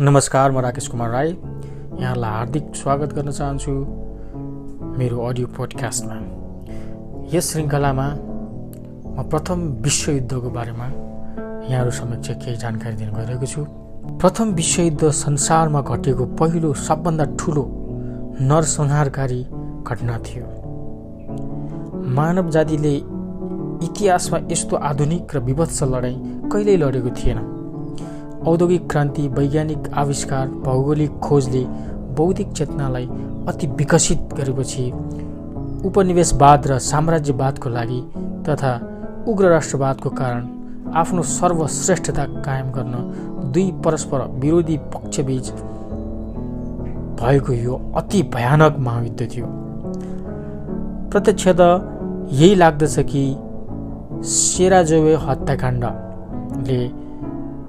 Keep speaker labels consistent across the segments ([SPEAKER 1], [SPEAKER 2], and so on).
[SPEAKER 1] नमस्कार म राकेश कुमार राई। यहाँलाई हार्दिक स्वागत गर्न चाहन्छु मेरो अडियो पोडकास्टमा। यस श्रृङ्खलामा म प्रथम विश्वयुद्धको बारेमा यहाँहरू समक्ष केही जानकारी दिन गइरहेको छु। प्रथम विश्वयुद्ध संसारमा घटेको पहिलो सबभन्दा ठुलो नरसंहारकारी घटना थियो। मानव जातिले इतिहासमा यस्तो आधुनिक र विभत्स लडाइँ कहिल्यै लडेको थिएन। औद्योगिक क्रान्ति वैज्ञानिक आविष्कार भौगोलिक खोजले बौद्धिक चेतनालाई अति विकसित गरेपछि उपनिवेशवाद र साम्राज्यवादको लागि तथा उग्र राष्ट्रवादको कारण आफ्नो सर्वश्रेष्ठता कायम गर्न दुई परस्पर विरोधी पक्षबीच भएको यो अति भयानक महायुद्ध थियो। प्रत्यक्ष त यही लाग्दछ कि सेराजोवे हत्याकाण्डले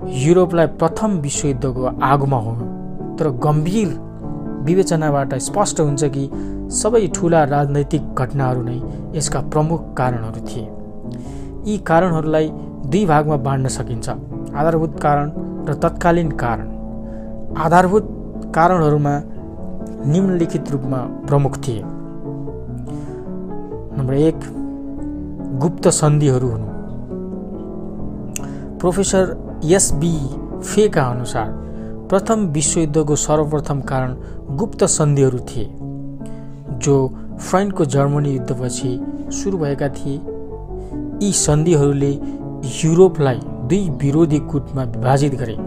[SPEAKER 1] युरोपलाई प्रथम विश्वयुद्धको आगोमा हो तर गम्भीर विवेचनाबाट स्पष्ट हुन्छ कि सबै ठुला राजनैतिक घटनाहरू नै यसका प्रमुख कारणहरू थिए। यी कारणहरूलाई दुई भागमा बाँड्न सकिन्छ। आधारभूत कारण र तत्कालीन कारण। आधारभूत कारणहरूमा निम्नलिखित रूपमा प्रमुख थिए। नम्बर एक गुप्त सन्धिहरू हुनु। प्रोफेसर एसबी फेका अनुसार प्रथम विश्वयुद्धको सर्वप्रथम कारण गुप्त सन्धिहरू थिए जो फ्रान्सको जर्मनी युद्धपछि सुरु भएका थिए। यी सन्धिहरूले युरोपलाई दुई विरोधी गुटमा विभाजित गरे।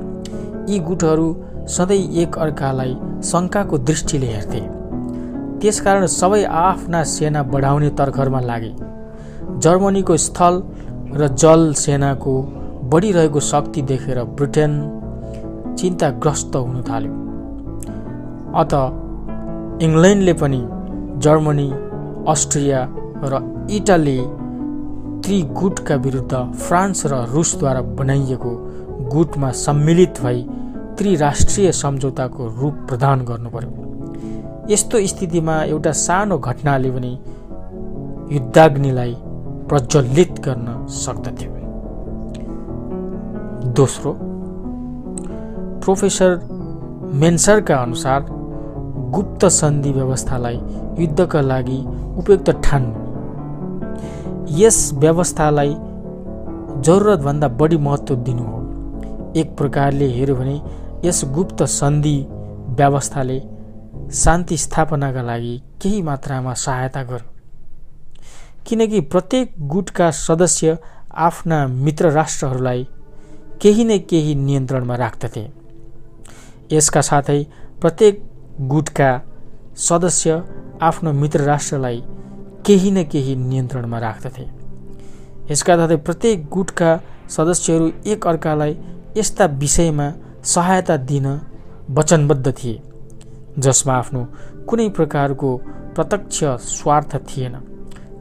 [SPEAKER 1] यी गुटहरू सधैँ एक अर्कालाई शङ्काको दृष्टिले हेर्थे। त्यसकारण सबै आफ्ना सेना बढाउने तर्खरमा लागे। जर्मनीको स्थल र जल सेनाको बढिरहेको शक्ति देखेर ब्रिटेन चिन्ताग्रस्त हुन थाल्यो। अत इङ्ल्यान्डले पनि जर्मनी अस्ट्रिया र इटाली त्रिगुटका विरुद्ध फ्रान्स र रुसद्वारा बनाइएको गुटमा सम्मिलित भई त्रिराष्ट्रिय सम्झौताको रूप प्रदान गर्नु पर्यो यस्तो स्थितिमा एउटा सानो घटनाले पनि युद्धाग्निलाई प्रज्वलित गर्न सक्दथ्यो। दोस्रो प्रोफेसर मेन्सरका अनुसार गुप्त सन्धि व्यवस्थालाई युद्धका लागि उपयुक्त ठान्नु यस व्यवस्थालाई जरुरतभन्दा बढी महत्त्व दिनु हो। एक प्रकारले हेऱ्यो भने यस गुप्त सन्धि व्यवस्थाले शान्ति स्थापनाका लागि केही मात्रामा सहायता गर्यो। किनकि प्रत्येक गुटका सदस्य आफ्ना मित्र राष्ट्रहरूलाई केही न केही नियन्त्रणमा राख्दथे। यसका साथै प्रत्येक गुटका सदस्य आफ्नो मित्र राष्ट्रलाई केही न केही नियन्त्रणमा राख्दथे। यसका साथै प्रत्येक गुटका सदस्यहरू एक अर्कालाई यस्ता विषयमा सहायता दिन वचनबद्ध थिए जसमा आफ्नो कुनै प्रकारको प्रत्यक्ष स्वार्थ थिएन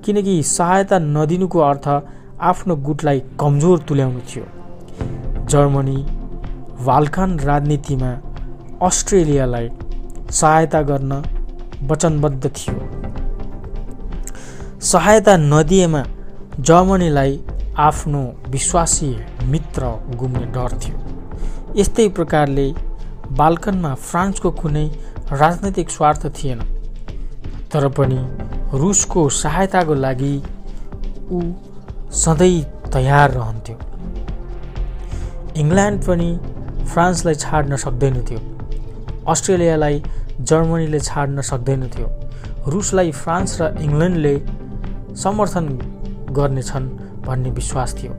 [SPEAKER 1] किनकि सहायता नदिनुको अर्थ आफ्नो गुटलाई कमजोर तुल्याउनु थियो। जर्मनी बाल्कन राजनीतिमा अस्ट्रेलियालाई सहायता गर्न वचनबद्ध थियो। सहायता नदिएमा जर्मनीलाई आफ्नो विश्वासी मित्र गुम्ने डर थियो। यस्तै प्रकारले बाल्कनमा फ्रान्सको कुनै राजनैतिक स्वार्थ थिएन तर पनि रुसको सहायताको लागि ऊ सधैँ तयार रहन्थ्यो। इङ्ल्यान्ड पनि फ्रान्सलाई छाड्न सक्दैनथ्यो अस्ट्रेलियालाई जर्मनीले छाड्न सक्दैनथ्यो रुसलाई फ्रान्स र इङ्ल्यान्डले समर्थन गर्नेछन् भन्ने विश्वास थियो।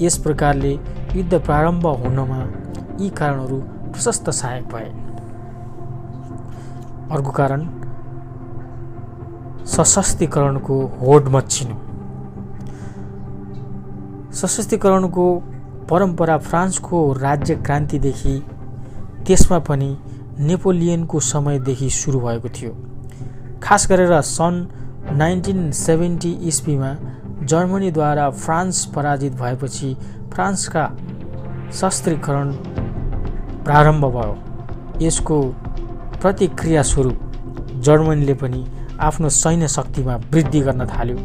[SPEAKER 1] यस प्रकारले युद्ध प्रारम्भ हुनमा यी कारणहरू प्रशस्त सहायक भए। अर्को कारण सशक्तिकरणको होड मच्चिनु सशक्तिकरणको परम्परा फ्रान्सको राज्य क्रान्तिदेखि त्यसमा पनि नेपोलियनको समयदेखि सुरु भएको थियो। खास गरेर सन् नाइन्टिन सेभेन्टी इस्वीमा जर्मनीद्वारा फ्रान्स पराजित भएपछि फ्रान्सका शस्त्रीकरण प्रारम्भ भयो। यसको प्रतिक्रियास्वरूप जर्मनीले पनि आफ्नो सैन्य शक्तिमा वृद्धि गर्न थाल्यो।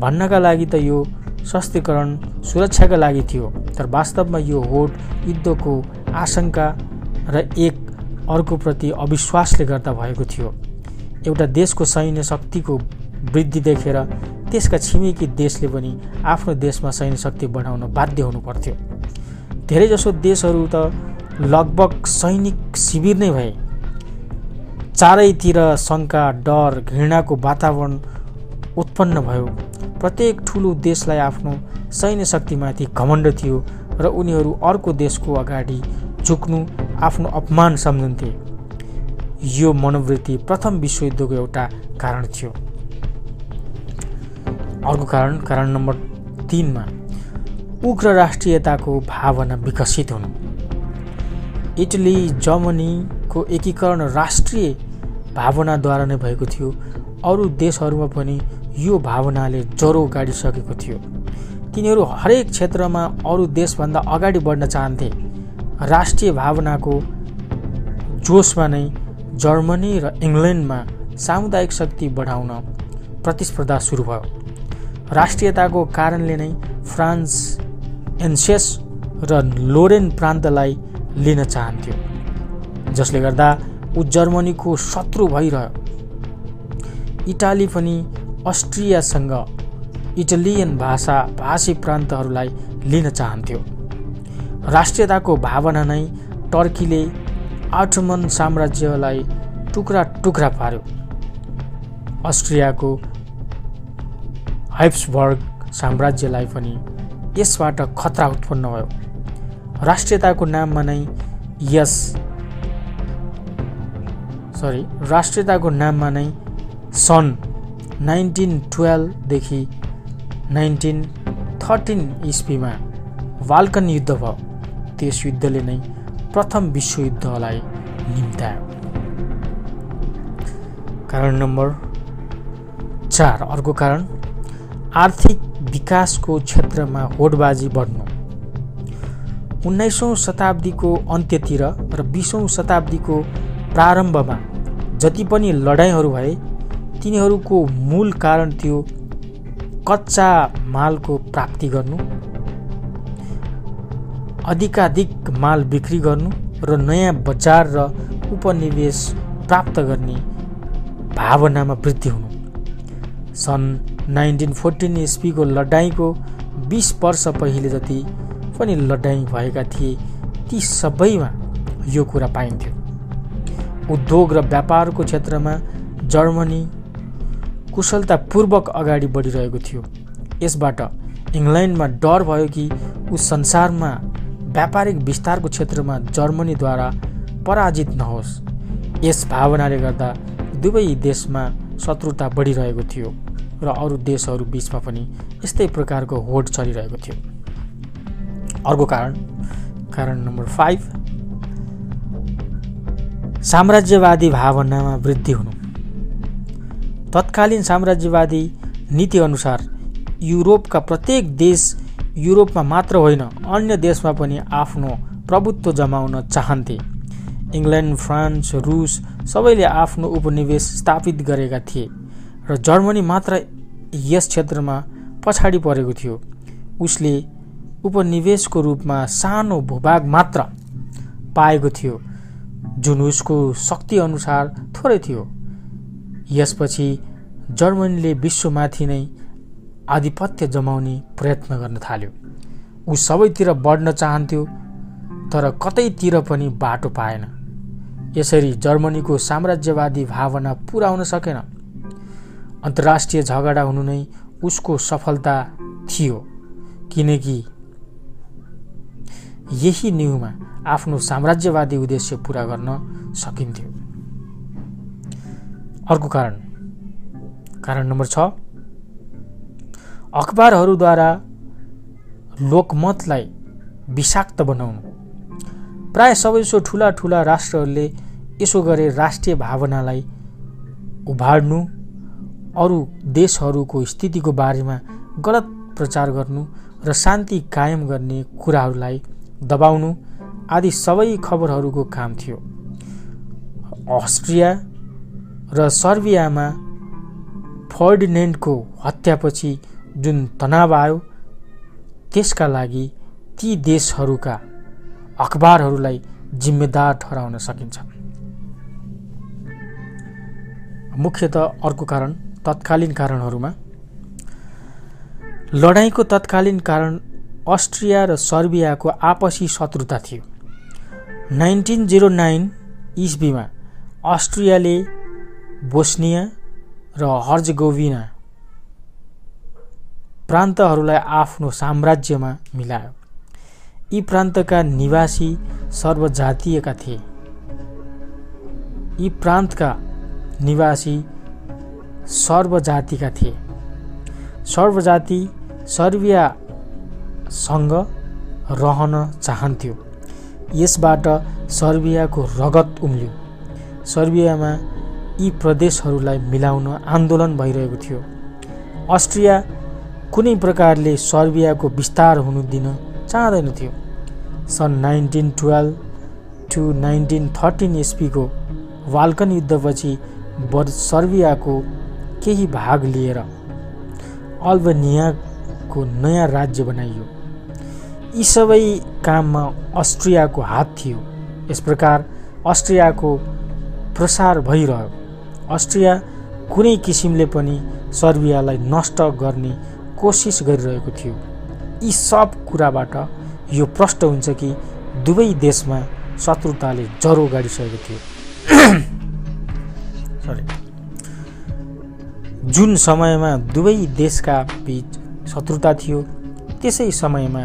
[SPEAKER 1] भन्नका लागि त यो सस्तीकरण सुरक्षाका लागि थियो। तर वास्तवमा यो होड युद्धको आशंका र एक अर्कोप्रति अविश्वासले गर्दा भएको थियो। एउटा देशको सैन्य शक्तिको वृद्धि देखेर त्यसका छिमेकी देशले पनि आफ्नो देशमा सैन्य शक्ति बढाउन बाध्य हुनुपर्थ्यो। धेरैजसो देशहरू त लगभग सैनिक शिविर नै भए। चारैतिर शङ्का डर घृणाको वातावरण उत्पन्न भयो। प्रत्येक ठुलो देशलाई आफ्नो सैन्य शक्तिमाथि घमण्ड थियो र उनीहरू अर्को देशको अगाडि झुक्नु आफ्नो अपमान सम्झन्थे। यो मनोवृत्ति प्रथम विश्वयुद्धको एउटा कारण थियो। अर्को कारण कारण नम्बर तिनमा उग्र राष्ट्रियताको भावना विकसित हुनु। इटली जर्मनीको एकीकरण राष्ट्रिय भावनाद्वारा नै भएको थियो। अरू देशहरूमा पनि यो भावनाले ज्वरो गाडिसकेको थियो। तिनीहरू हरेक क्षेत्रमा अरू देशभन्दा अगाडि बढ्न चाहन्थे। राष्ट्रिय भावनाको जोसमा नै जर्मनी र इङ्ल्यान्डमा सामुदायिक शक्ति बढाउन प्रतिस्पर्धा सुरु भयो। राष्ट्रियताको कारणले नै फ्रान्स एन्सेस र लोरेन प्रान्तलाई लिन चाहन्थ्यो जसले गर्दा ऊ जर्मनीको शत्रु भइरह्यो। इटाली पनि अस्ट्रियासँग इटालियन भाषा भाषी प्रान्तहरूलाई लिन चाहन्थ्यो। राष्ट्रियताको भावना नै टर्कीले आठमन साम्राज्यलाई टुक्रा टुक्रा पार्यो। अस्ट्रियाको हाइप्सबर्ग साम्राज्यलाई पनि यसबाट खतरा उत्पन्न भयो। राष्ट्रियताको नाममा नै यस सरी राष्ट्रियताको नाममा नै सन् नाइन्टिन टुवेल्भदेखि नाइन्टिन थर्टिन इस्वीमा बाल्कन युद्ध भयो। त्यस युद्धले नै प्रथम विश्वयुद्धलाई निम्तायो कारण नम्बर चार अर्को कारण आर्थिक विकासको क्षेत्रमा होडबाजी बढ्नु। उन्नाइसौँ शताब्दीको अन्त्यतिर र बिसौँ शताब्दीको प्रारम्भमा जति पनि लडाइँहरू भए तिनीहरूको मूल कारण थियो कच्चा मालको प्राप्ति गर्नु अधिकाधिक माल बिक्री गर्नु र नयाँ बजार र उपनिवेश प्राप्त गर्ने भावनामा वृद्धि हुनु। सन् नाइन्टिन फोर्टिन इस्वीको लडाइँको बिस वर्ष पहिले जति पनि लडाइँ भएका थिए ती सबैमा यो कुरा पाइन्थ्यो। उद्योग र व्यापारको क्षेत्रमा जर्मनी कुशलतापूर्वक अगाडि बढिरहेको थियो। यसबाट इङ्ल्यान्डमा डर भयो कि ऊ संसारमा व्यापारिक विस्तारको क्षेत्रमा जर्मनीद्वारा पराजित नहोस्। यस भावनाले गर्दा दुवै देशमा शत्रुता बढिरहेको थियो र अरू देशहरू बिचमा पनि यस्तै प्रकारको होड चलिरहेको थियो। अर्को कारण कारण नम्बर फाइभ साम्राज्यवादी भावनामा वृद्धि हुनु। तत्कालीन साम्राज्यवादी नीतिअनुसार युरोपका प्रत्येक देश युरोपमा मात्र होइन अन्य देशमा पनि आफ्नो प्रभुत्व जमाउन चाहन्थे। इङ्ल्यान्ड फ्रान्स रुस सबैले आफ्नो उपनिवेश स्थापित गरेका थिए र जर्मनी मात्र यस क्षेत्रमा पछाडि परेको थियो। उसले उपनिवेशको रूपमा सानो भूभाग मात्र पाएको थियो जुन उसको शक्तिअनुसार थोरै थियो। यसपछि जर्मनीले विश्वमाथि नै आधिपत्य जमाउने प्रयत्न गर्न थाल्यो। ऊ सबैतिर बढ्न चाहन्थ्यो तर कतैतिर पनि बाटो पाएन। यसरी जर्मनीको साम्राज्यवादी भावना पुरा सकेन। अन्तर्राष्ट्रिय झगडा हुनु नै उसको सफलता थियो किनकि यही न्युमा आफ्नो साम्राज्यवादी उद्देश्य पुरा गर्न सकिन्थ्यो। अर्को कारण। कारण नम्बर छ अखबारहरूद्वारा लोकमतलाई विषाक्त बनाउनु। प्राय सबैसो ठुला ठुला राष्ट्रहरूले यसो गरे राष्ट्रिय भावनालाई उभार्नु अरू देशहरूको स्थितिको बारेमा गलत प्रचार गर्नु र शान्ति कायम गर्ने कुराहरूलाई दबाउनु आदि सबै खबरहरूको काम थियो। अस्ट्रिया र सर्बियामा फर्डिनेन्डको हत्यापछि जुन तनाव आयो त्यसका लागि ती देशहरूका अखबारहरूलाई जिम्मेदार ठहराउन सकिन्छ। मुख्यत अर्को कारण तत्कालीन कारणहरूमा। लडाइँको तत्कालीन कारण अस्ट्रिया र सर्बियाको आपसी शत्रुता थियो। नाइन्टिन जिरो नाइन इस्वीमा अस्ट्रियाले बोस्निया र हर्जगोभिना प्रान्तहरूलाई आफ्नो साम्राज्यमा मिलायो। यी प्रान्तका निवासी सर्वजातीयका थिए। यी प्रान्तका निवासी सर्वजातिका थिए। सर्वजाति सर्बियासँग रहन चाहन्थ्यो। यसबाट सर्बियाको रगत उम्ल्यो। सर्बियामा यी प्रदेशहरूलाई मिलाउन आन्दोलन भइरहेको थियो। अस्ट्रिया कुनै प्रकारले सर्बियाको विस्तार हुनु दिन चाहँदैनथ्यो सन् nineteen twelve to nineteen thirteen इस्पीको Balkan युद्धपछि सर्बियाको केही भाग लिएर अल्बनियाको नयाँ राज्य बनाइयो। यी सबै काममा अस्ट्रियाको हात थियो। यस प्रकार अस्ट्रियाको प्रसार भइरह्यो। अस्ट्रिया कुनै किसिमले पनि सर्बियालाई नष्ट गर्ने कोसिस गरिरहेको थियो। यी सब कुराबाट यो प्रष्ट हुन्छ कि दुवै देशमा शत्रुताले जरो गाडिसकेको थियो। सरी जुन समयमा दुवै देशका बिच शत्रुता थियो त्यसै समयमा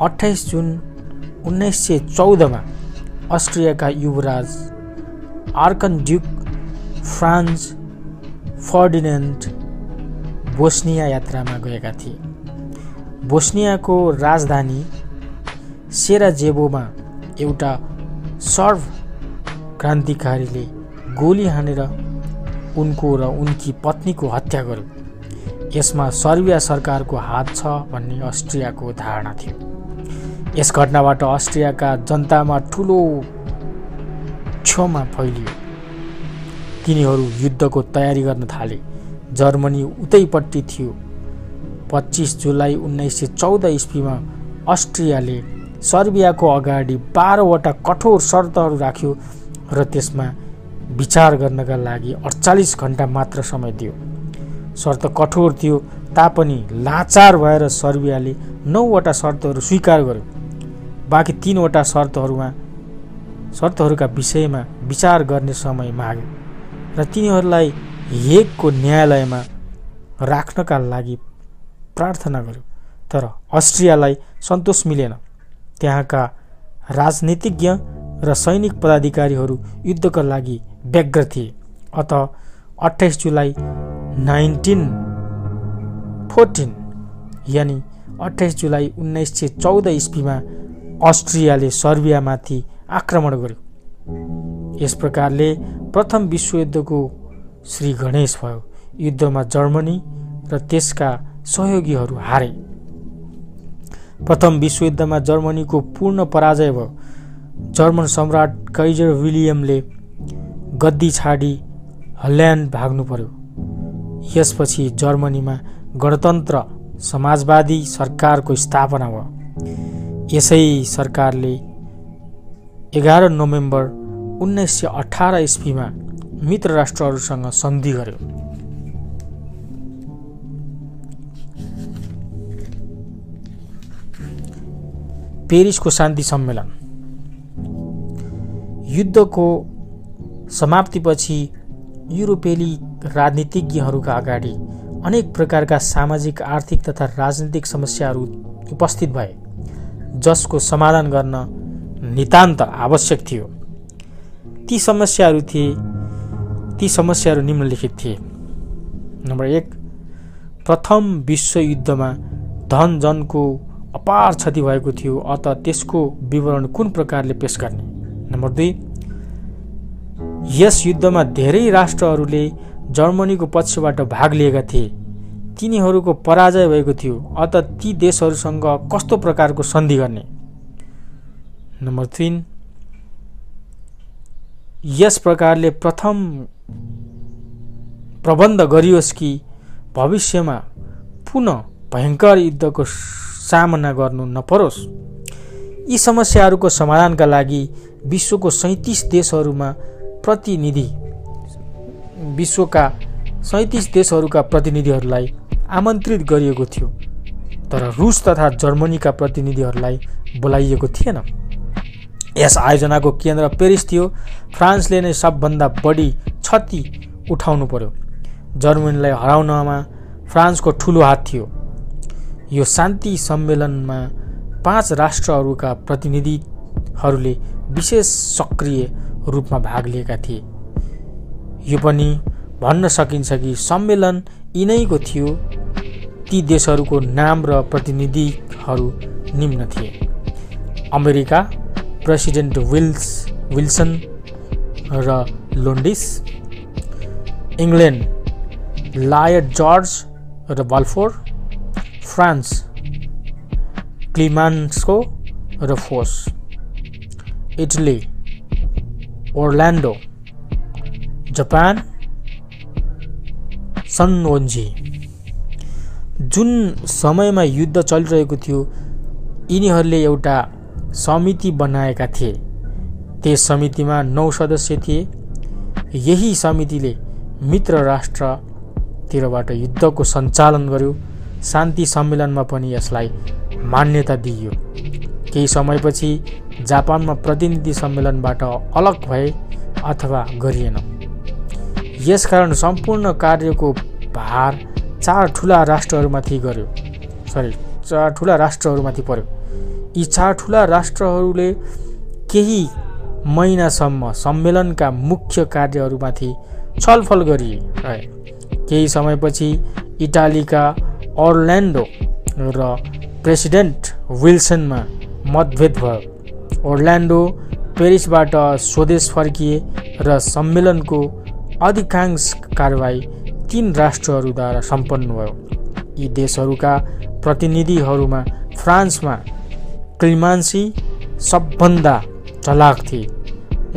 [SPEAKER 1] अठाइस जुन उन्नाइस सय चौधमा अस्ट्रियाका युवराज archduke Franz Ferdinand Bosnia यात्रामा गएका थिए। बोस्नियाको राजधानी सेराजेबोमा एउटा सर्व क्रान्तिकारीले गोली हानेर उनको र उनकी पत्नीको हत्या गर्यो। यसमा सर्बिया सरकारको हात छ भन्ने अस्ट्रियाको धारणा थियो। यस घटनाबाट अस्ट्रियाका जनतामा ठुलो क्षमा फैलियो। तिनीहरू युद्धको तयारी गर्न थाले। जर्मनी उतैपट्टि थियो। पच्चिस जुलाई उन्नाइस सय चौध इस्वीमा अस्ट्रियाले सर्बियाको अगाडि बाह्रवटा कठोर शर्तहरू राख्यो र त्यसमा विचार गर्नका लागि अडचालिस घन्टा मात्र समय दियो। शर्त कठोर थियो तापनि लाचार भएर सर्बियाले नौवटा शर्तहरू स्वीकार गर्यो। बाँकी तिनवटा शर्तहरूमा शर्तहरूका विषयमा विचार गर्ने समय माग्यो। र तिनीहरूलाई हेगको न्यायालयमा राख्नका लागि प्रार्थना गर्यो। तर अस्ट्रियालाई सन्तोष मिलेन। त्यहाँका राजनीतिज्ञ र सैनिक पदाधिकारीहरू युद्धका लागि व्यग्र थिए। अत अठाइस जुलाई नाइन्टिन फोर्टिन यानि अठाइस जुलाई उन्नाइस सय चौध इस्वीमा अस्ट्रियाले सर्बियामाथि आक्रमण गर्यो। यस प्रकारले प्रथम विश्वयुद्धको श्री गणेश भयो। युद्धमा जर्मनी र त्यसका सहयोगीहरू हारे। प्रथम विश्वयुद्धमा जर्मनीको पूर्ण पराजय भयो। जर्मन सम्राट कैजर विलियमले गद्दी छाडी हल्यान्ड भाग्नु पर्यो। यसपछि जर्मनीमा गणतन्त्र समाजवादी सरकारको स्थापना भयो। यसै सरकारले एघार नोभेम्बर उन्नाइस सय अठार इस्वीमा मित्र राष्ट्रहरूसँग सन्धि गर्यो। पेरिसको शान्ति सम्मेलन। युद्धको समाप्तिपछि युरोपेली राजनीतिज्ञहरूका अगाडि अनेक प्रकारका सामाजिक आर्थिक तथा राजनीतिक समस्याहरू उपस्थित भए जसको समाधान गर्न नितान्त आवश्यक थियो। ती समस्याहरू थिए। ती समस्याहरू निम्नलिखित थिए। नम्बर एक प्रथम विश्वयुद्धमा धन जनको अपार क्षति भएको थियो अत त्यसको विवरण कुन प्रकारले पेश गर्ने? नम्बर दुई यस युद्धमा धेरै राष्ट्रहरूले जर्मनीको पक्षबाट भाग लिएका थिए। तिनीहरूको पराजय भएको थियो अत ती देशहरूसँग कस्तो प्रकारको सन्धि गर्ने? नम्बर तिन यस प्रकारले प्रथम प्रबन्ध गरियोस् कि भविष्यमा पुनः भयङ्कर युद्धको सामना गर्नु नपरोस्। यी समस्याहरूको समाधानका लागि विश्वको सैँतिस देशहरूमा प्रतिनिधि विश्वका सैँतिस देशहरूका प्रतिनिधिहरूलाई आमन्त्रित गरिएको थियो तर रुस तथा जर्मनीका प्रतिनिधिहरूलाई बोलाइएको थिएन। यस आयोजनाको केन्द्र पेरिस थियो। फ्रान्सले नै सबभन्दा बढी क्षति उठाउनु पर्यो। जर्मनीलाई हराउनमा फ्रान्सको ठुलो हात थियो। यो शान्ति सम्मेलनमा पाँच राष्ट्रहरूका प्रतिनिधिहरूले विशेष सक्रिय रूपमा भाग लिएका थिए। यो पनि भन्न सकिन्छ कि सम्मेलन यिनैको थियो। ती देशहरूको नाम र प्रतिनिधिहरू निम्न थिए। अमेरिका प्रेसिडेन्ट विल्स विल्सन र लोन्डिस इङ्ल्यान्ड लायड जर्ज र बल्फोर फ्रान्स क्लिमान्सको र Foch Italy Orlando Japan Saionji जुन समयमा युद्ध चलिरहेको थियो, यिनीहरूले एउटा समिति बनाएका थिए। त्यस समितिमा नौ सदस्य थिए। यही समितिले मित्र राष्ट्रतिरबाट युद्धको सञ्चालन गर्यो। शान्ति सम्मेलनमा पनि यसलाई मान्यता दिइयो। केही समयपछि जापानमा प्रतिनिधि सम्मेलनबाट अलग भए अथवा गरिएन। यसकारण सम्पूर्ण कार्यको भार चार ठुला राष्ट्रहरूमाथि गर्यो। सरी चार ठुला राष्ट्रहरूमाथि पर्यो। यी चार ठुला राष्ट्रहरूले केही महिनासम्म सम्मेलनका मुख्य कार्यहरूमाथि छलफल गरिए। केही समयपछि इटालीका अर्ल्यान्डो र प्रेसिडेन्ट विल्सनमा मतभेद भयो। ओर्ल्यान्डो पेरिसबाट स्वदेश फर्किए र सम्मेलनको अधिकांश कारवाही तीन राष्ट्रहरूद्वारा सम्पन्न भयो। यी देशहरूका प्रतिनिधिहरूमा फ्रान्समा क्लिमान्सी सबभन्दा चलाक थिए।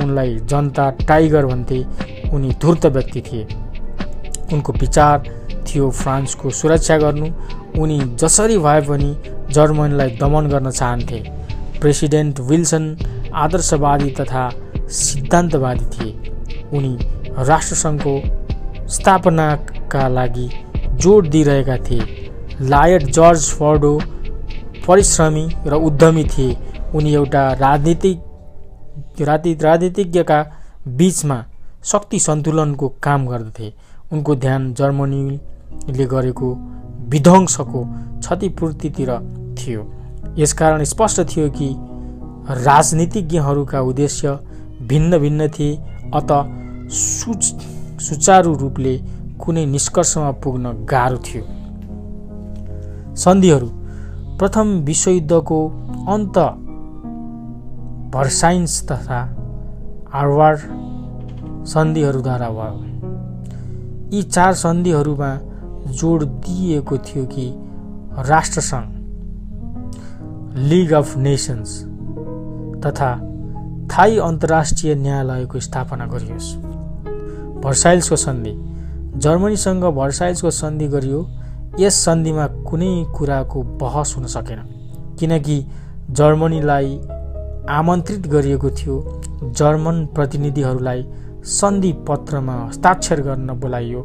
[SPEAKER 1] उनलाई जनता टाइगर भन्थे उनी धूर्त व्यक्ति थिए। उनको विचार थियो फ्रान्सको सुरक्षा गर्नु। उनी जसरी भए पनि जर्मनीलाई दमन गर्न चाहन्थे। प्रेसिडेन्ट विल्सन आदर्शवादी तथा सिद्धान्तवादी थिए। उनी राष्ट्रसङ्घको स्थापनाका लागि जोड दिइरहेका थिए। लायड जर्ज फर्डो परिश्रमी र उद्यमी थिए। उनी एउटा राजनीतिक राजनीतिज्ञका बिचमा शक्ति सन्तुलनको काम गर्दथे। उनको ध्यान जर्मनीले गरेको विध्वंसको क्षतिपूर्तितिर थियो। यसकारण स्पष्ट थियो कि राजनीतिज्ञहरूका उद्देश्य भिन्न भिन्न थिए अत सुच सुचारू रूपले कुनै निष्कर्षमा पुग्न गाह्रो थियो। सन्धिहरू प्रथम विश्वयुद्धको अन्त भर्साइन्स तथा आरवार सन्धिहरूद्वारा भयो। यी चार सन्धिहरूमा जोड दिइएको थियो कि राष्ट्रसङ्घ लिग अफ नेसन्स तथा थाई अन्तर्राष्ट्रिय न्यायालयको स्थापना गरियोस्। भर्साइल्सको सन्धि जर्मनीसँग भर्साइल्सको सन्धि गरियो यस सन्धिमा कुनै कुराको बहस हुन सकेन। किनकि जर्मनीलाई आमन्त्रित गरिएको थियो जर्मन प्रतिनिधिहरूलाई सन्धि पत्रमा हस्ताक्षर गर्न बोलाइयो।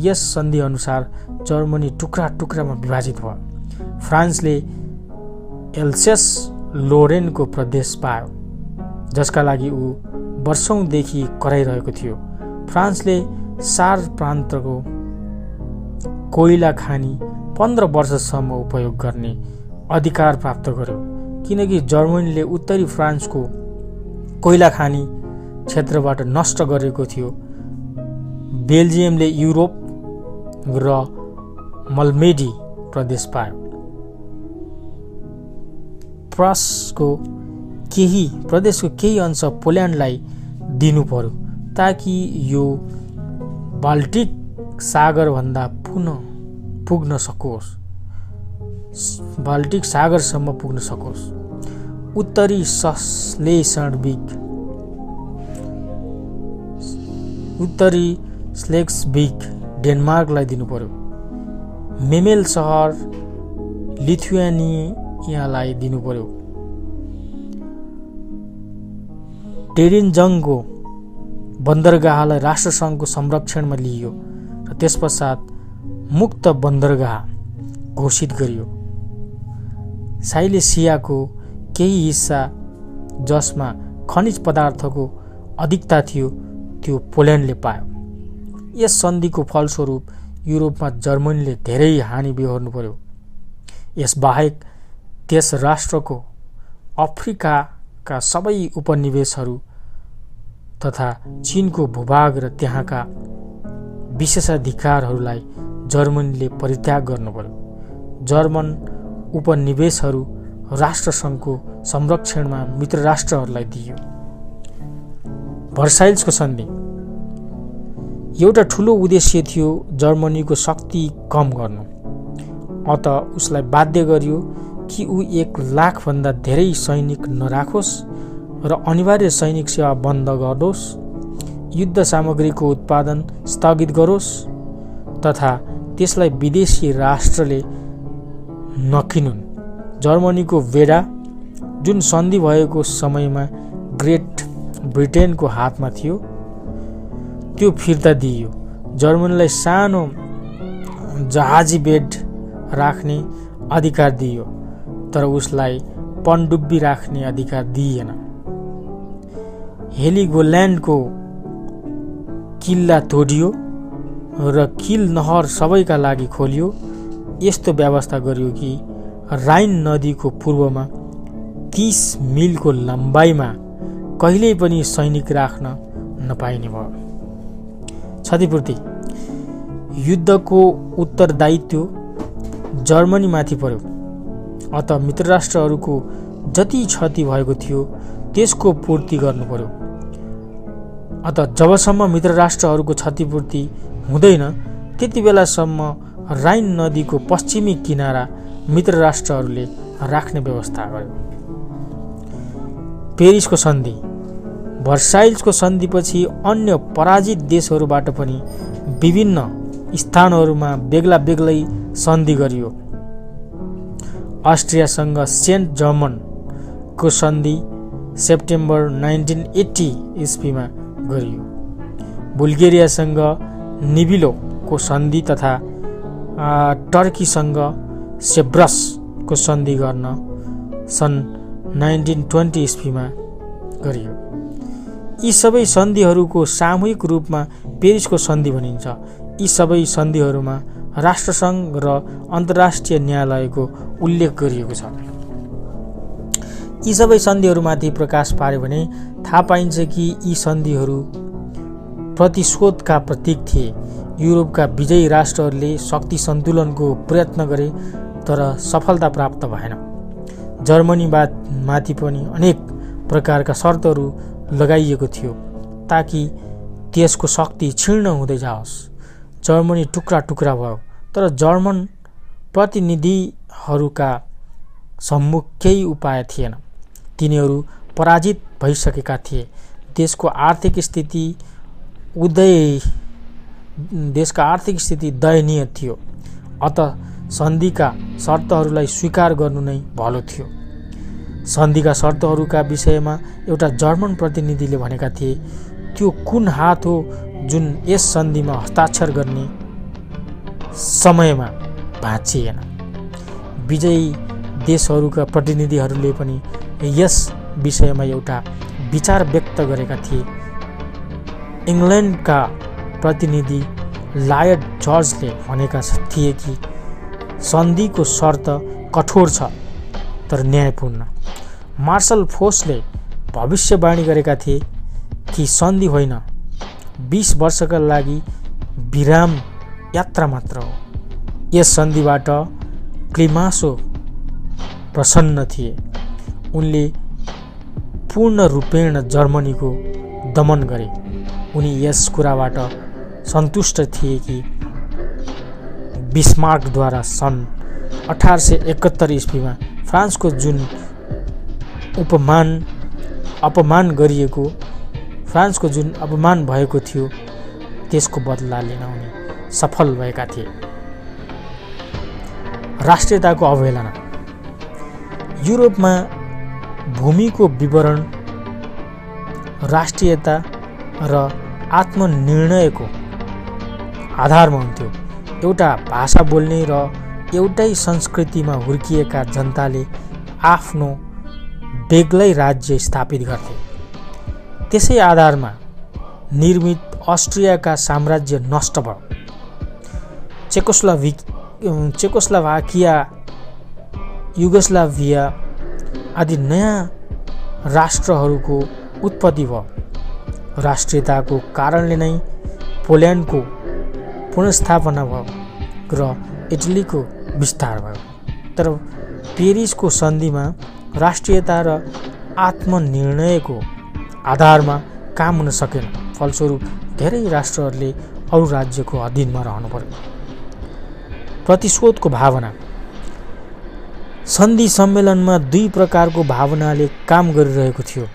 [SPEAKER 1] यस सन्धि अनुसार जर्मनी टुक्रा टुक्रामा विभाजित भयो। फ्रान्सले एल्सेस लोरेनको प्रदेश पायो जसका लागि ऊ वर्षौँदेखि कराइरहेको थियो। फ्रान्सले सार प्रान्तको कोइला खानी पन्ध्र वर्षसम्म उपयोग गर्ने अधिकार प्राप्त गर्यो। किनकि जर्मनीले उत्तरी फ्रान्सको कोइला खानी क्षेत्रबाट नष्ट गरेको थियो। बेल्जियमले युरोप र मलमेडी प्रदेश पायो। प्रसको केही प्रदेशको केही अंश पोल्यान्डलाई दिनु पर्यो ताकि यो बाल्टिक सागरभन्दा पुनः पुग्न सकोस्। बाल्टिक सागरसम्म पुग्न सकोस्। उत्तरी सश्लेषणविक उत्तरी स्लेक्सबिक डेनमार्कलाई दिनु पर्यो मेमेल सहर लिथुएनियालाई दिनु पर्यो डेरिन्जङको बन्दरगाहलाई राष्ट्रसङ्घको संरक्षणमा लिइयो र त्यस पश्चात मुक्त बन्दरगाह घोषित गरियो। साइलेसियाको केही हिस्सा जसमा खनिज पदार्थको अधिकता थियो त्यो पोल्यान्डले पायो। यस सन्धिको फलस्वरूप युरोपमा जर्मनीले धेरै हानि बेहोर्नु पर्यो। यसबाहेक त्यस राष्ट्रको अफ्रिकाका सबै उपनिवेशहरू तथा चिनको भूभाग र त्यहाँका विशेषाधिकारहरूलाई जर्मनीले परित्याग गर्नु पर्यो जर्मन उपनिवेशहरू राष्ट्रसङ्घको संरक्षणमा मित्र राष्ट्रहरूलाई दिइयो भर्साइल्सको सन्धि। एउटा ठुलो उद्देश्य थियो जर्मनीको शक्ति कम गर्नु। अत उसलाई बाध्य गरियो कि ऊ एक लाखभन्दा धेरै सैनिक नराखोस् र अनिवार्य सैनिक सेवा बन्द गरोस् युद्ध सामग्रीको उत्पादन स्थगित गरोस् तथा त्यसलाई विदेशी राष्ट्रले नकिनुन्। जर्मनीको वेडा जुन सन्धि भएको समयमा ग्रेट ब्रिटेनको हातमा थियो त्यो फिर्ता दिइयो। जर्मनीलाई सानो जहाजी बेड राख्ने अधिकार दिइयो तर उसलाई पनडुब्बी राख्ने अधिकार दिइएन। हेलिगोल्यान्डको किल्ला तोडियो। र किल नहर सबैका लागि खोलियो। यस्तो व्यवस्था गरियो कि राइन नदीको पूर्वमा तिस मिलको लम्बाइमा कहिल्यै पनि सैनिक राख्न नपाइने भयो। क्षतिपूर्ति। युद्धको उत्तरदायित्व जर्मनीमाथि पर्यो। अत मित्र राष्ट्रहरूको जति क्षति भएको थियो त्यसको पूर्ति गर्नु पर्यो। अत जबसम्म मित्र राष्ट्रहरूको क्षतिपूर्ति हुँदैन। त्यति बेलासम्म राइन नदीको पश्चिमी किनारा मित्र राष्ट्रहरूले राख्ने व्यवस्था गर्यो। पेरिसको सन्धि। भर्साइल्सको सन्धिपछि अन्य पराजित देशहरूबाट पनि विभिन्न स्थानहरूमा बेग्ला बेग्लै सन्धि गरियो। अस्ट्रियासँग सेन्ट जर्मनको सन्धि सेप्टेम्बर नाइन्टिन एट्टी इस्वीमा गरियो। बुल्गेरियासँग निबिलोको सन्धि तथा टर्कीसँग सेब्रसको सन्धि गर्न सन् नाइन्टिन ट्वेन्टी इस्वीमा गरियो। यी सबै सन्धिहरूको सामूहिक रूपमा पेरिसको सन्धि भनिन्छ। यी सबै सन्धिहरूमा राष्ट्रसङ्घ र अन्तर्राष्ट्रिय न्यायालयको उल्लेख गरिएको छ। यी सबै सन्धिहरूमाथि प्रकाश पार्यो भने थाहा पाइन्छ कि यी सन्धिहरू प्रतिशोधका प्रतीक थिए। युरोपका विजयी राष्ट्रहरूले शक्ति सन्तुलनको प्रयत्न गरे तर सफलता प्राप्त भएन। जर्मनीबाद माथि पनि अनेक प्रकारका शर्तहरू लगाइएको थियो ताकि त्यसको शक्ति क्षीर्ण हुँदै जाओस्। जर्मनी टुक्रा टुक्रा भयो तर जर्मन प्रतिनिधिहरूका सम्मुख केही उपाय थिएन। तिनीहरू पराजित भइसकेका थिए। देशको आर्थिक स्थिति उदय देशका आर्थिक स्थिति दयनीय थियो। अत सन्धिका शर्तहरूलाई स्वीकार गर्नु नै भलो थियो। सन्धिका शर्तहरूका विषयमा एउटा जर्मन प्रतिनिधिले भनेका थिए त्यो कुन हात हो जुन यस सन्धिमा हस्ताक्षर गर्ने समयमा भाँचिएन? विजयी देशहरूका प्रतिनिधिहरूले पनि यस विषयमा एउटा विचार व्यक्त गरेका थिए। इङ्ल्यान्डका प्रतिनिधि लायड जर्जले भनेका थिए कि सन्धिको शर्त कठोर छ तर न्यायपूर्ण। मार्शल फोर्सले भविष्यवाणी गरेका थिए कि सन्धि होइन बिस वर्षका लागि विराम यात्रा मात्र हो। यस सन्धिबाट क्लिमासो प्रसन्न थिए। उनले पूर्ण रूपेण जर्मनीको दमन गरे। उनी यस कुराबाट सन्तुष्ट थिए कि बिस्मार्कद्वारा सन् अठार सय एकहत्तर इस्वीमा फ्रान्सको जुन उपमान अपमान गरिएको फ्रान्सको जुन अपमान भएको थियो त्यसको बदला लिन उनी सफल भएका थिए। राष्ट्रियताको अवहेलना। युरोपमा भूमिको विवरण राष्ट्रियता र आत्मनिर्णयको आधारमा हुन्थ्यो। एउटा भाषा बोल्ने र एउटै संस्कृतिमा हुर्किएका जनताले आफ्नो बेग्लै राज्य स्थापित गर्थे। त्यसै आधारमा निर्मित अस्ट्रियाका साम्राज्य नष्ट भयो। चेकोस्लाभि चेकोस्लाभाकिया युगोस्लाभिया आदि नयाँ राष्ट्रहरूको उत्पत्ति भयो। राष्ट्रियताको कारणले नै पोल्यान्डको पुनस्थापना भयो र इटलीको विस्तार भयो। तर पेरिसको सन्धिमा राष्ट्रियता र आत्मनिर्णयको आधारमा काम हुन सकेन। फलस्वरूप धेरै राष्ट्रहरूले अरू राज्यको अधीनमा रहनु पर्यो। प्रतिशोधको भावना। सन्धि सम्मेलनमा दुई प्रकारको भावनाले काम गरिरहेको थियो।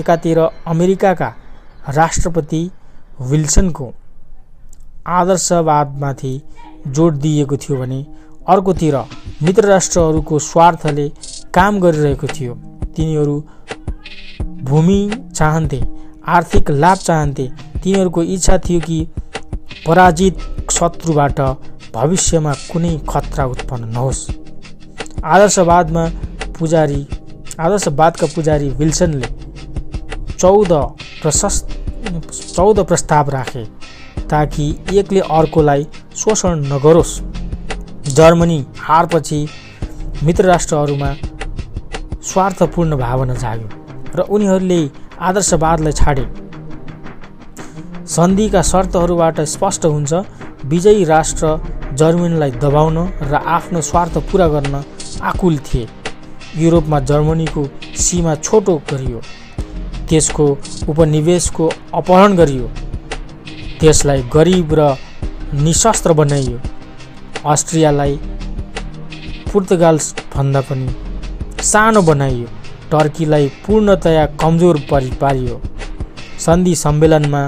[SPEAKER 1] एकातिर अमेरिकाका राष्ट्रपति विल्सनको आदर्शवादमाथि जोड दिएको थियो भने अर्कोतिर मित्र राष्ट्रहरूको स्वार्थले काम गरिरहेको थियो। तिनीहरू भूमि चाहन्थे आर्थिक लाभ चाहन्थे। तिनीहरूको इच्छा थियो कि पराजित शत्रुबाट भविष्यमा कुनै खतरा उत्पन्न नहोस्। आदर्शवादमा पुजारी आदर्शवादका पुजारी विल्सनले चौध प्रशस्त चौध प्रस्ताव राखे ताकि एकले अर्कोलाई शोषण नगरोस्। जर्मनी हारपछि मित्र राष्ट्रहरूमा स्वार्थपूर्ण भावना जाग्यो र उनीहरूले आदर्शवादलाई छाडे। सन्धिका शर्तहरूबाट स्पष्ट हुन्छ विजयी राष्ट्र जर्मनीलाई दबाउन र आफ्नो स्वार्थ पुरा गर्न आकुल थिए। युरोपमा जर्मनीको सीमा छोटो गरियो। त्यसको उपनिवेशको अपहरण गरियो। त्यसलाई गरिब र निशस्त्र बनाइयो। अस्ट्रियालाई पुर्तगालभन्दा पनि सानो बनाइयो। टर्कीलाई पूर्णतया कमजोर परि पारियो। सन्धि सम्मेलनमा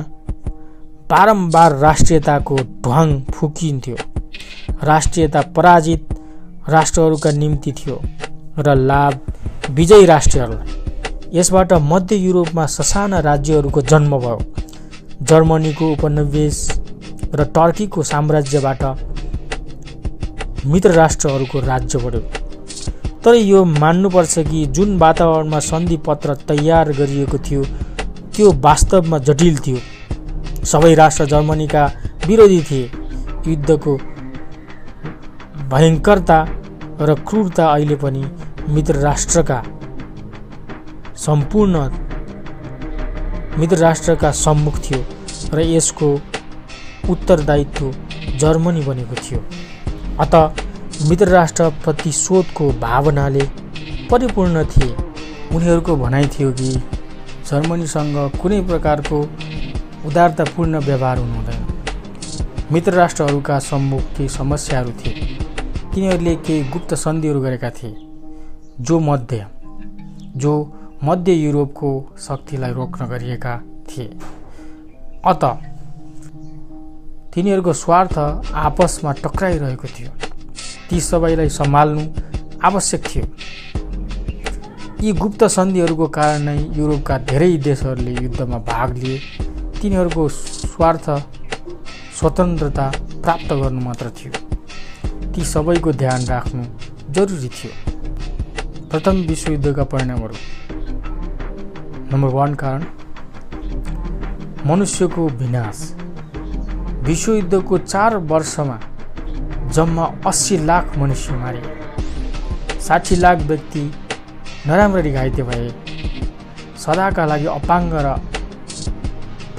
[SPEAKER 1] बारम्बार राष्ट्रियताको ढ्वाङ फुकिन्थ्यो। राष्ट्रियता पराजित राष्ट्रहरूका निम्ति थियो र लाभ विजयी राष्ट्रहरूलाई। यसबाट मध्य युरोपमा ससाना राज्यहरूको जन्म भयो। जर्मनीको उपनिवेश र टर्कीको साम्राज्यबाट मित्र राष्ट्रहरूको राज्य बढ्यो तर यो मान्नुपर्छ कि जुन वातावरणमा सन्धि पत्र तयार गरिएको थियो त्यो वास्तवमा जटिल थियो। सबै राष्ट्र जर्मनीका विरोधी थिए। युद्धको भयङ्करता र क्रूरता अहिले पनि मित्र राष्ट्रका सम्पूर्ण मित्र राष्ट्रका सम्मुख थियो र यसको उत्तरदायित्व जर्मनी बनेको थियो। अत मित्र राष्ट्र प्रतिशोधको भावनाले परिपूर्ण थिए। उनीहरूको भनाइ थियो कि जर्मनीसँग कुनै प्रकारको उदारतापूर्ण व्यवहार हुनु हुँदैन। मित्र राष्ट्रहरूका सम्मुख केही समस्याहरू थिए। तिनीहरूले केही गुप्त सन्धिहरू गरेका थिए। जो मध्य जो मध्य युरोपको शक्तिलाई रोक्न गरिएका थिए। अत तिनीहरूको स्वार्थ आपसमा टक्राइरहेको थियो। ती सबैलाई सम्हाल्नु आवश्यक थियो। यी गुप्त सन्धिहरूको कारण नै युरोपका धेरै देशहरूले युद्धमा भाग लिए। तिनीहरूको स्वार्थ स्वतन्त्रता प्राप्त गर्नु मात्र थियो। ती सबैको ध्यान राख्नु जरुरी थियो। प्रथम विश्वयुद्धका परिणामहरू। नम्बर वान कारण। मनुष्यको विनाश। विश्वयुद्धको चार वर्षमा जम्मा अस्सी लाख मनुष्य मारे। साठी लाख व्यक्ति नराम्ररी घाइते भए। सदाका लागि अपाङ्ग र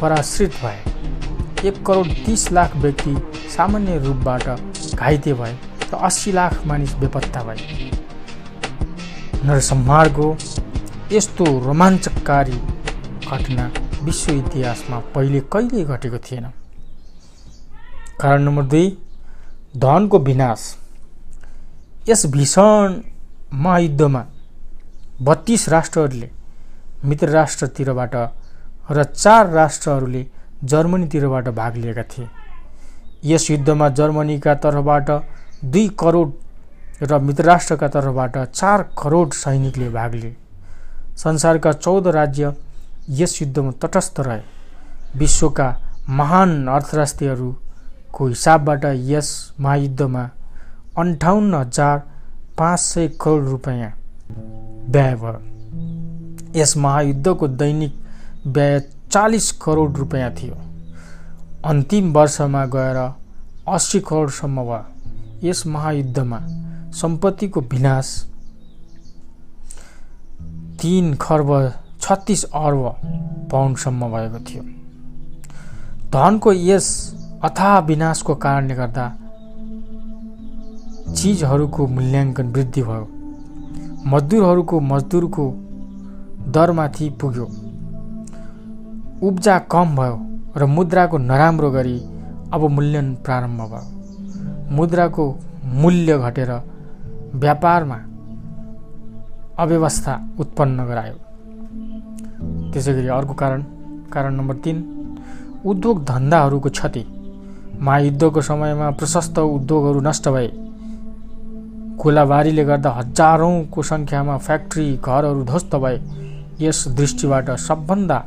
[SPEAKER 1] पराश्रित भए। एक करोड तिस लाख व्यक्ति सामान्य रूपबाट घाइते भए र अस्सी लाख मानिस बेपत्ता भए। नरसंहारको यस्तो रोमाञ्चकारी घटना विश्व इतिहासमा पहिले कहिले घटेको थिएन। कारण नम्बर दुई धनको विनाश। यस भीषण महायुद्धमा बत्तिस राष्ट्रहरूले मित्र राष्ट्रतिरबाट र चार राष्ट्रहरूले जर्मनीतिरबाट भाग लिएका थिए। यस युद्धमा जर्मनीका तर्फबाट दुई करोड र मित्र राष्ट्रका तर्फबाट चार करोड सैनिकले भाग लिए। संसारका चौध राज्य यस युद्धमा तटस्थ रहे। विश्वका महान अर्थराष्ट्रियहरूको हिसाबबाट यस महायुद्धमा अन्ठाउन्न हजार पाँच सय करोड रुपियाँ व्यय भयो। यस महायुद्धको दैनिक व्यय चालिस करोड रुपियाँ थियो। अन्तिम वर्षमा गएर अस्सी करोडसम्म भयो। यस महायुद्धमा सम्पत्तिको विनाश तिन खर्ब छत्तिस अर्ब पाउन्डसम्म भएको थियो। धनको यस अथाह विनाशको कारणले गर्दा चिजहरूको मूल्याङ्कन वृद्धि भयो। मजदुरहरूको मजदुरको दरमाथि पुग्यो। उब्जा कम भयो र मुद्राको नराम्रो गरी अब मूल्यन प्रारम्भ भयो। मुद्राको मूल्य घटेर व्यापारमा अव्यवस्था उत्पन्न गरायो। त्यसै गरी अर्को कारण कारण नम्बर तिन उद्योग धन्दाहरूको क्षति। महायुद्धको समयमा प्रशस्त उद्योगहरू नष्ट भए। गोलाबारीले गर्दा हजारौँको सङ्ख्यामा फ्याक्ट्री घरहरू ध्वस्त भए। यस दृष्टिबाट सबभन्दा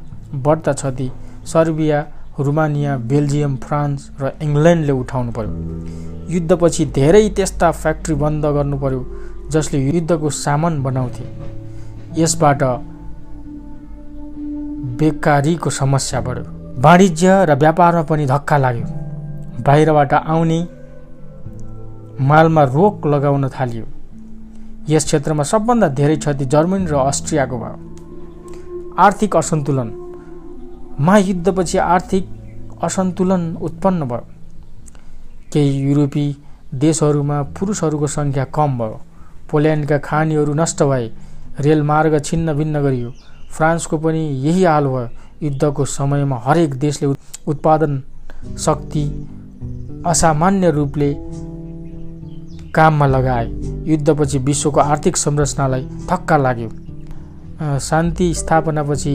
[SPEAKER 1] बढ्ता क्षति सर्बिया रुमानिया बेल्जियम फ्रान्स र इङ्ल्यान्डले उठाउनु पर्यो। युद्धपछि धेरै त्यस्ता फ्याक्ट्री बन्द गर्नु पर्यो। जसले युद्धको सामान बनाउँथे। यसबाट बेकारीको समस्या बढ्यो। वाणिज्य र व्यापारमा पनि धक्का लाग्यो। बाहिरबाट आउने मालमा रोक लगाउन थालियो। यस क्षेत्रमा सबभन्दा धेरै क्षति जर्मनी र अस्ट्रियाको भयो। आर्थिक असन्तुलन। महायुद्धपछि आर्थिक असन्तुलन उत्पन्न भयो। केही युरोपी देशहरूमा पुरुषहरूको सङ्ख्या कम भयो। पोल्यान्डका खानीहरू नष्ट भए रेलमार्ग छिन्न भिन्न गरियो। फ्रान्सको पनि यही हाल भयो। युद्धको समयमा हरेक देशले उत्पादन शक्ति असामान्य रूपले काममा लगाए। युद्धपछि विश्वको आर्थिक संरचनालाई धक्का लाग्यो। शान्ति स्थापनापछि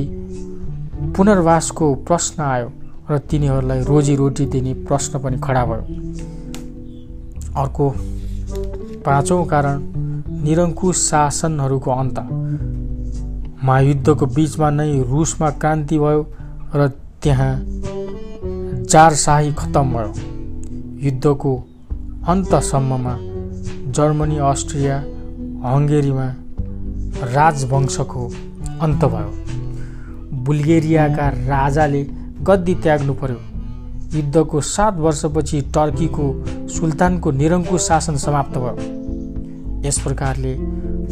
[SPEAKER 1] पुनर्वासको प्रश्न आयो र तिनीहरूलाई रोजीरोटी दिने प्रश्न पनि खडा भयो। अर्को पाँचौँ कारण निरङ्कुश शासनहरूको अन्त। महायुद्धको बिचमा नै रुसमा क्रान्ति भयो र त्यहाँ जारशाही खत्तम भयो। युद्धको अन्तसम्ममा जर्मनी अस्ट्रिया हङ्गेरीमा राजवंशको अन्त भयो। बुल्गेरियाका राजाले गद्दी त्याग्नु पर्यो। युद्धको सात वर्षपछि टर्कीको सुल्तानको निरङ्कुश शासन समाप्त भयो। यस प्रकारले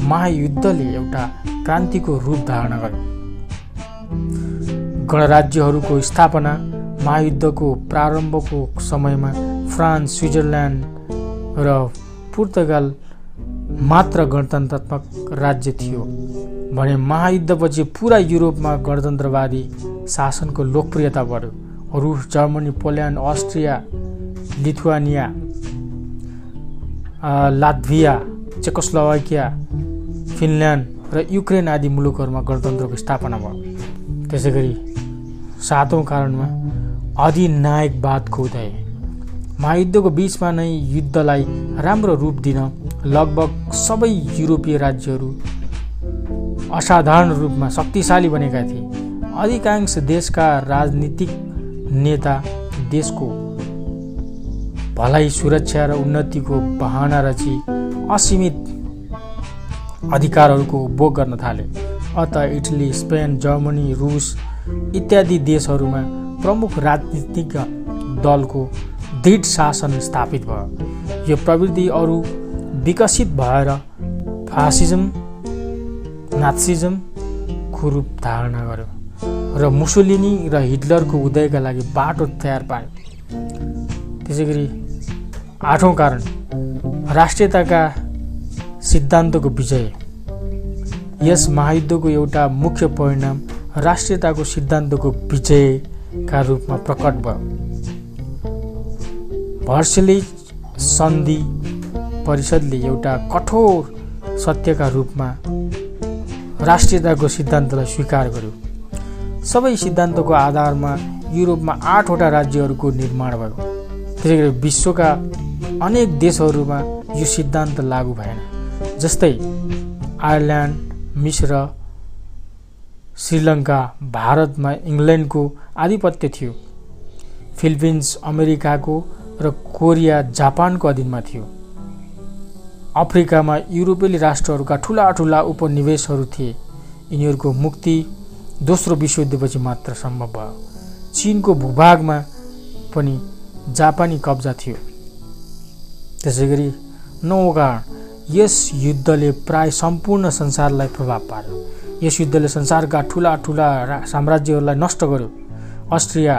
[SPEAKER 1] महायुद्धले एउटा क्रान्तिको रूप धारण गर्यो। गणराज्यहरूको स्थापना महायुद्धको प्रारम्भको समयमा फ्रान्स स्विजरल्यान्ड र पुर्तगाल मात्र गणतन्त्रात्मक राज्य थियो भने महायुद्धपछि पुरा युरोपमा गणतन्त्रवादी शासनको लोकप्रियता बढ्यो। रुस Germany Poland Austria Lithuania Latvia Czechoslovakia Finland र युक्रेन आदि मुलुकहरूमा गणतन्त्रको स्थापना भयो। त्यसै गरी सातौँ कारणमा अधिनायकवादको उदय महायुद्धको बिचमा नै युद्धलाई राम्रो रूप दिन लगभग सबै युरोपीय राज्यहरू असाधारण रूपमा शक्तिशाली बनेका थिए। अधिकांश देशका राजनीतिक नेता देशको भलाइ सुरक्षा र उन्नतिको बहाना रची असीमित अधिकारहरूको उपभोग गर्न थाले। अत इटली स्पेन जर्मनी रुस इत्यादि देशहरूमा प्रमुख राजनीतिक दलको दृढ शासन स्थापित भयो। यो प्रवृत्ति अरू विकसित भएर फासिजम नात्सिजमको रूप धारणा गर्यो र मुसोलिनी र हिटलरको उदयका लागि बाटो तयार पायो। त्यसै गरी आठौँ कारण राष्ट्रियताका सिद्धान्तको विजय। यस महायुद्धको एउटा मुख्य परिणाम राष्ट्रियताको सिद्धान्तको विजयका रूपमा प्रकट भयो। भर्सली सन्धि परिषदले एउटा कठोर सत्यका रूपमा राष्ट्रियताको सिद्धान्तलाई स्वीकार गर्यो। सबै सिद्धान्तको आधारमा युरोपमा आठवटा राज्यहरूको निर्माण भयो। त्यसै गरी विश्वका अनेक देशहरूमा यो सिद्धान्त लागू भएन। जस्तै आयरल्यान्ड मिश्र श्रीलङ्का भारतमा इङ्ल्यान्डको आधिपत्य थियो। फिलिपिन्स अमेरिकाको र कोरिया जापानको अधीनमा थियो। अफ्रिकामा युरोपेली राष्ट्रहरूका ठुला ठुला उपनिवेशहरू थिए। यिनीहरूको मुक्ति दोस्रो विश्वयुद्धपछि मात्र सम्भव भयो। चिनको भूभागमा पनि जापानी कब्जा थियो। त्यसै गरी नौ कारण यस युद्धले प्राय सम्पूर्ण संसारलाई प्रभाव पार्यो। यस युद्धले संसारका ठुला ठुला साम्राज्यहरूलाई नष्ट गर्यो। अस्ट्रिया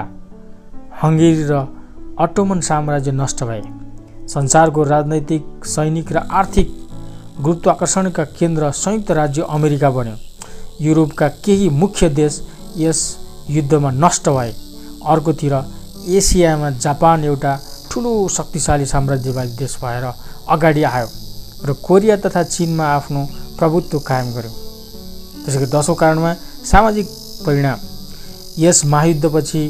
[SPEAKER 1] हङ्गेरी र अटोमन साम्राज्य नष्ट भए। संसारको राजनैतिक सैनिक र आर्थिक गुरुत्वाकर्षणका केन्द्र संयुक्त राज्य अमेरिका बन्यो। युरोपका केही मुख्य देश यस युद्धमा नष्ट भए। अर्कोतिर एसियामा जापान एउटा ठुलो शक्तिशाली साम्राज्यवादी देश भएर अगाडि आयो र कोरिया तथा चिनमा आफ्नो प्रभुत्व कायम गर्यो। त्यसै गरी दसौँ कारणमा सामाजिक परिणाम। यस महायुद्धपछि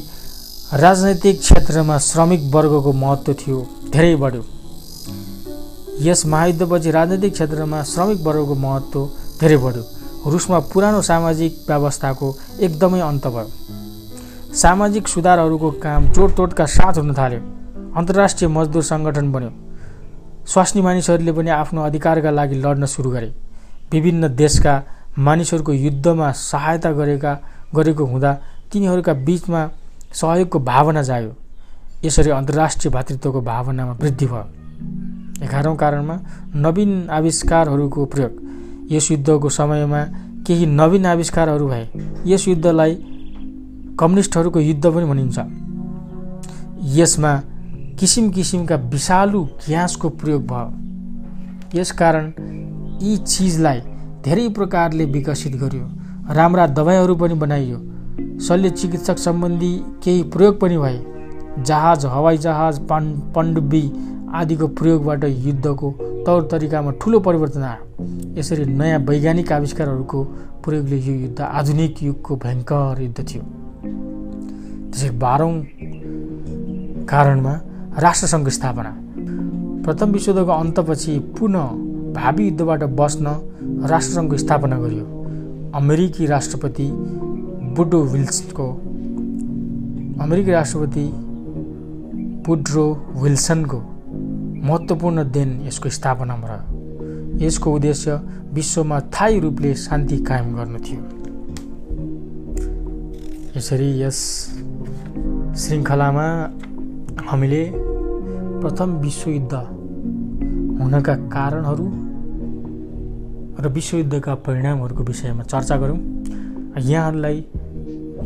[SPEAKER 1] राजनैतिक क्षेत्रमा श्रमिक वर्गको महत्त्व थियो धेरै बढ्यो। यस महायुद्धपछि राजनैतिक क्षेत्रमा श्रमिक वर्गको महत्त्व धेरै बढ्यो। रुसमा पुरानो सामाजिक व्यवस्थाको एकदमै अन्त भयो। सामाजिक सुधारहरूको काम जोडतोडका साथ हुन थाल्यो। अन्तर्राष्ट्रिय मजदुर सङ्गठन बन्यो। स्वास्नी मानिसहरूले पनि आफ्नो अधिकारका लागि लड्न सुरु गरे। विभिन्न देशका मानिसहरूको युद्धमा सहायता गरेका गरेको हुँदा तिनीहरूका बिचमा सहयोगको भावना जाग्यो यसरी अन्तर्राष्ट्रिय भातृत्वको भावनामा वृद्धि भयो। एघारौँ कारणमा नवीन आविष्कारहरूको प्रयोग। यस युद्धको समयमा केही नवीन आविष्कारहरू भए। यस युद्धलाई कम्युनिस्टहरूको युद्ध पनि भनिन्छ। यसमा किसिम किसिमका विषालु ग्यासको प्रयोग भयो। यसकारण यी चिजलाई धेरै प्रकारले विकसित गरियो। राम्रा दबाईहरू पनि बनाइयो। शल्य चिकित्सक सम्बन्धी केही प्रयोग पनि भए। जहाज हवाई जहाज पन् पण्डुबी आदिको प्रयोगबाट युद्धको तौर तरिकामा ठुलो परिवर्तन आयो। यसरी नयाँ वैज्ञानिक आविष्कारहरूको प्रयोगले यो युद्ध आधुनिक युगको भयङ्कर युद्ध थियो। त्यसै बाह्रौँ कारणमा राष्ट्रसङ्घको स्थापना। प्रथम विश्वयुद्धको अन्तपछि पुनः भावी युद्धबाट बस्न राष्ट्रसङ्घको स्थापना गरियो। अमेरिकी राष्ट्रपति बुडो विल्सको अमेरिकी राष्ट्रपति बुड्रो विल्सनको महत्त्वपूर्ण देन यसको स्थापनामा रह्यो। यसको उद्देश्य विश्वमा थायी रूपले शान्ति कायम गर्नु थियो। यसरी यस श्रृङ्खलामा हामीले प्रथम विश्वयुद्ध हुनका कारणहरू र विश्वयुद्धका परिणामहरूको विषयमा चर्चा गरौँ। यहाँहरूलाई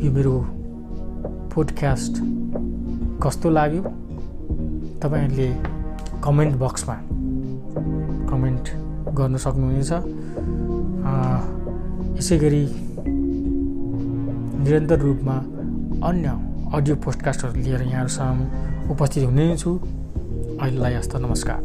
[SPEAKER 1] यो मेरो पोडकास्ट कस्तो लाग्यो तपाईँहरूले कमेन्ट बक्समा कमेन्ट गर्न सक्नुहुनेछ। यसै गरी निरन्तर रूपमा अन्य अडियो पोडकास्टहरू लिएर यहाँहरूसँग उपस्थित हुने छु। अहिलेलाई हस्त नमस्कार।